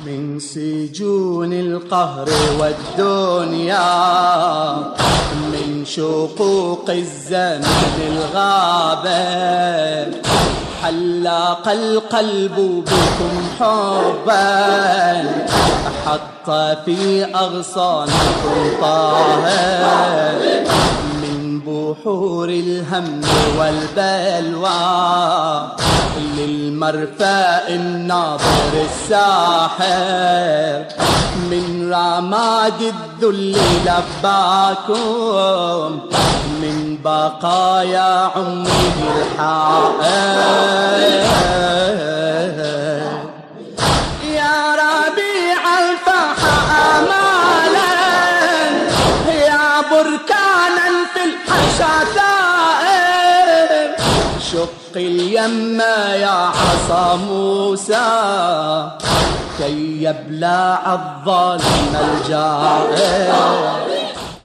من سجون القهر والدنيا من شقوق الزمن الغابة. حلاق القلب بكم حبا حتى في أغصانكم طاهر. من بحور الهم والبلوى. للمرفأ الناظر الساحر. من رماد الذل لباكم. من بقايا عمره الحائر. شق اليم يا عصا موسى. كي يبلع الظالم الجائر.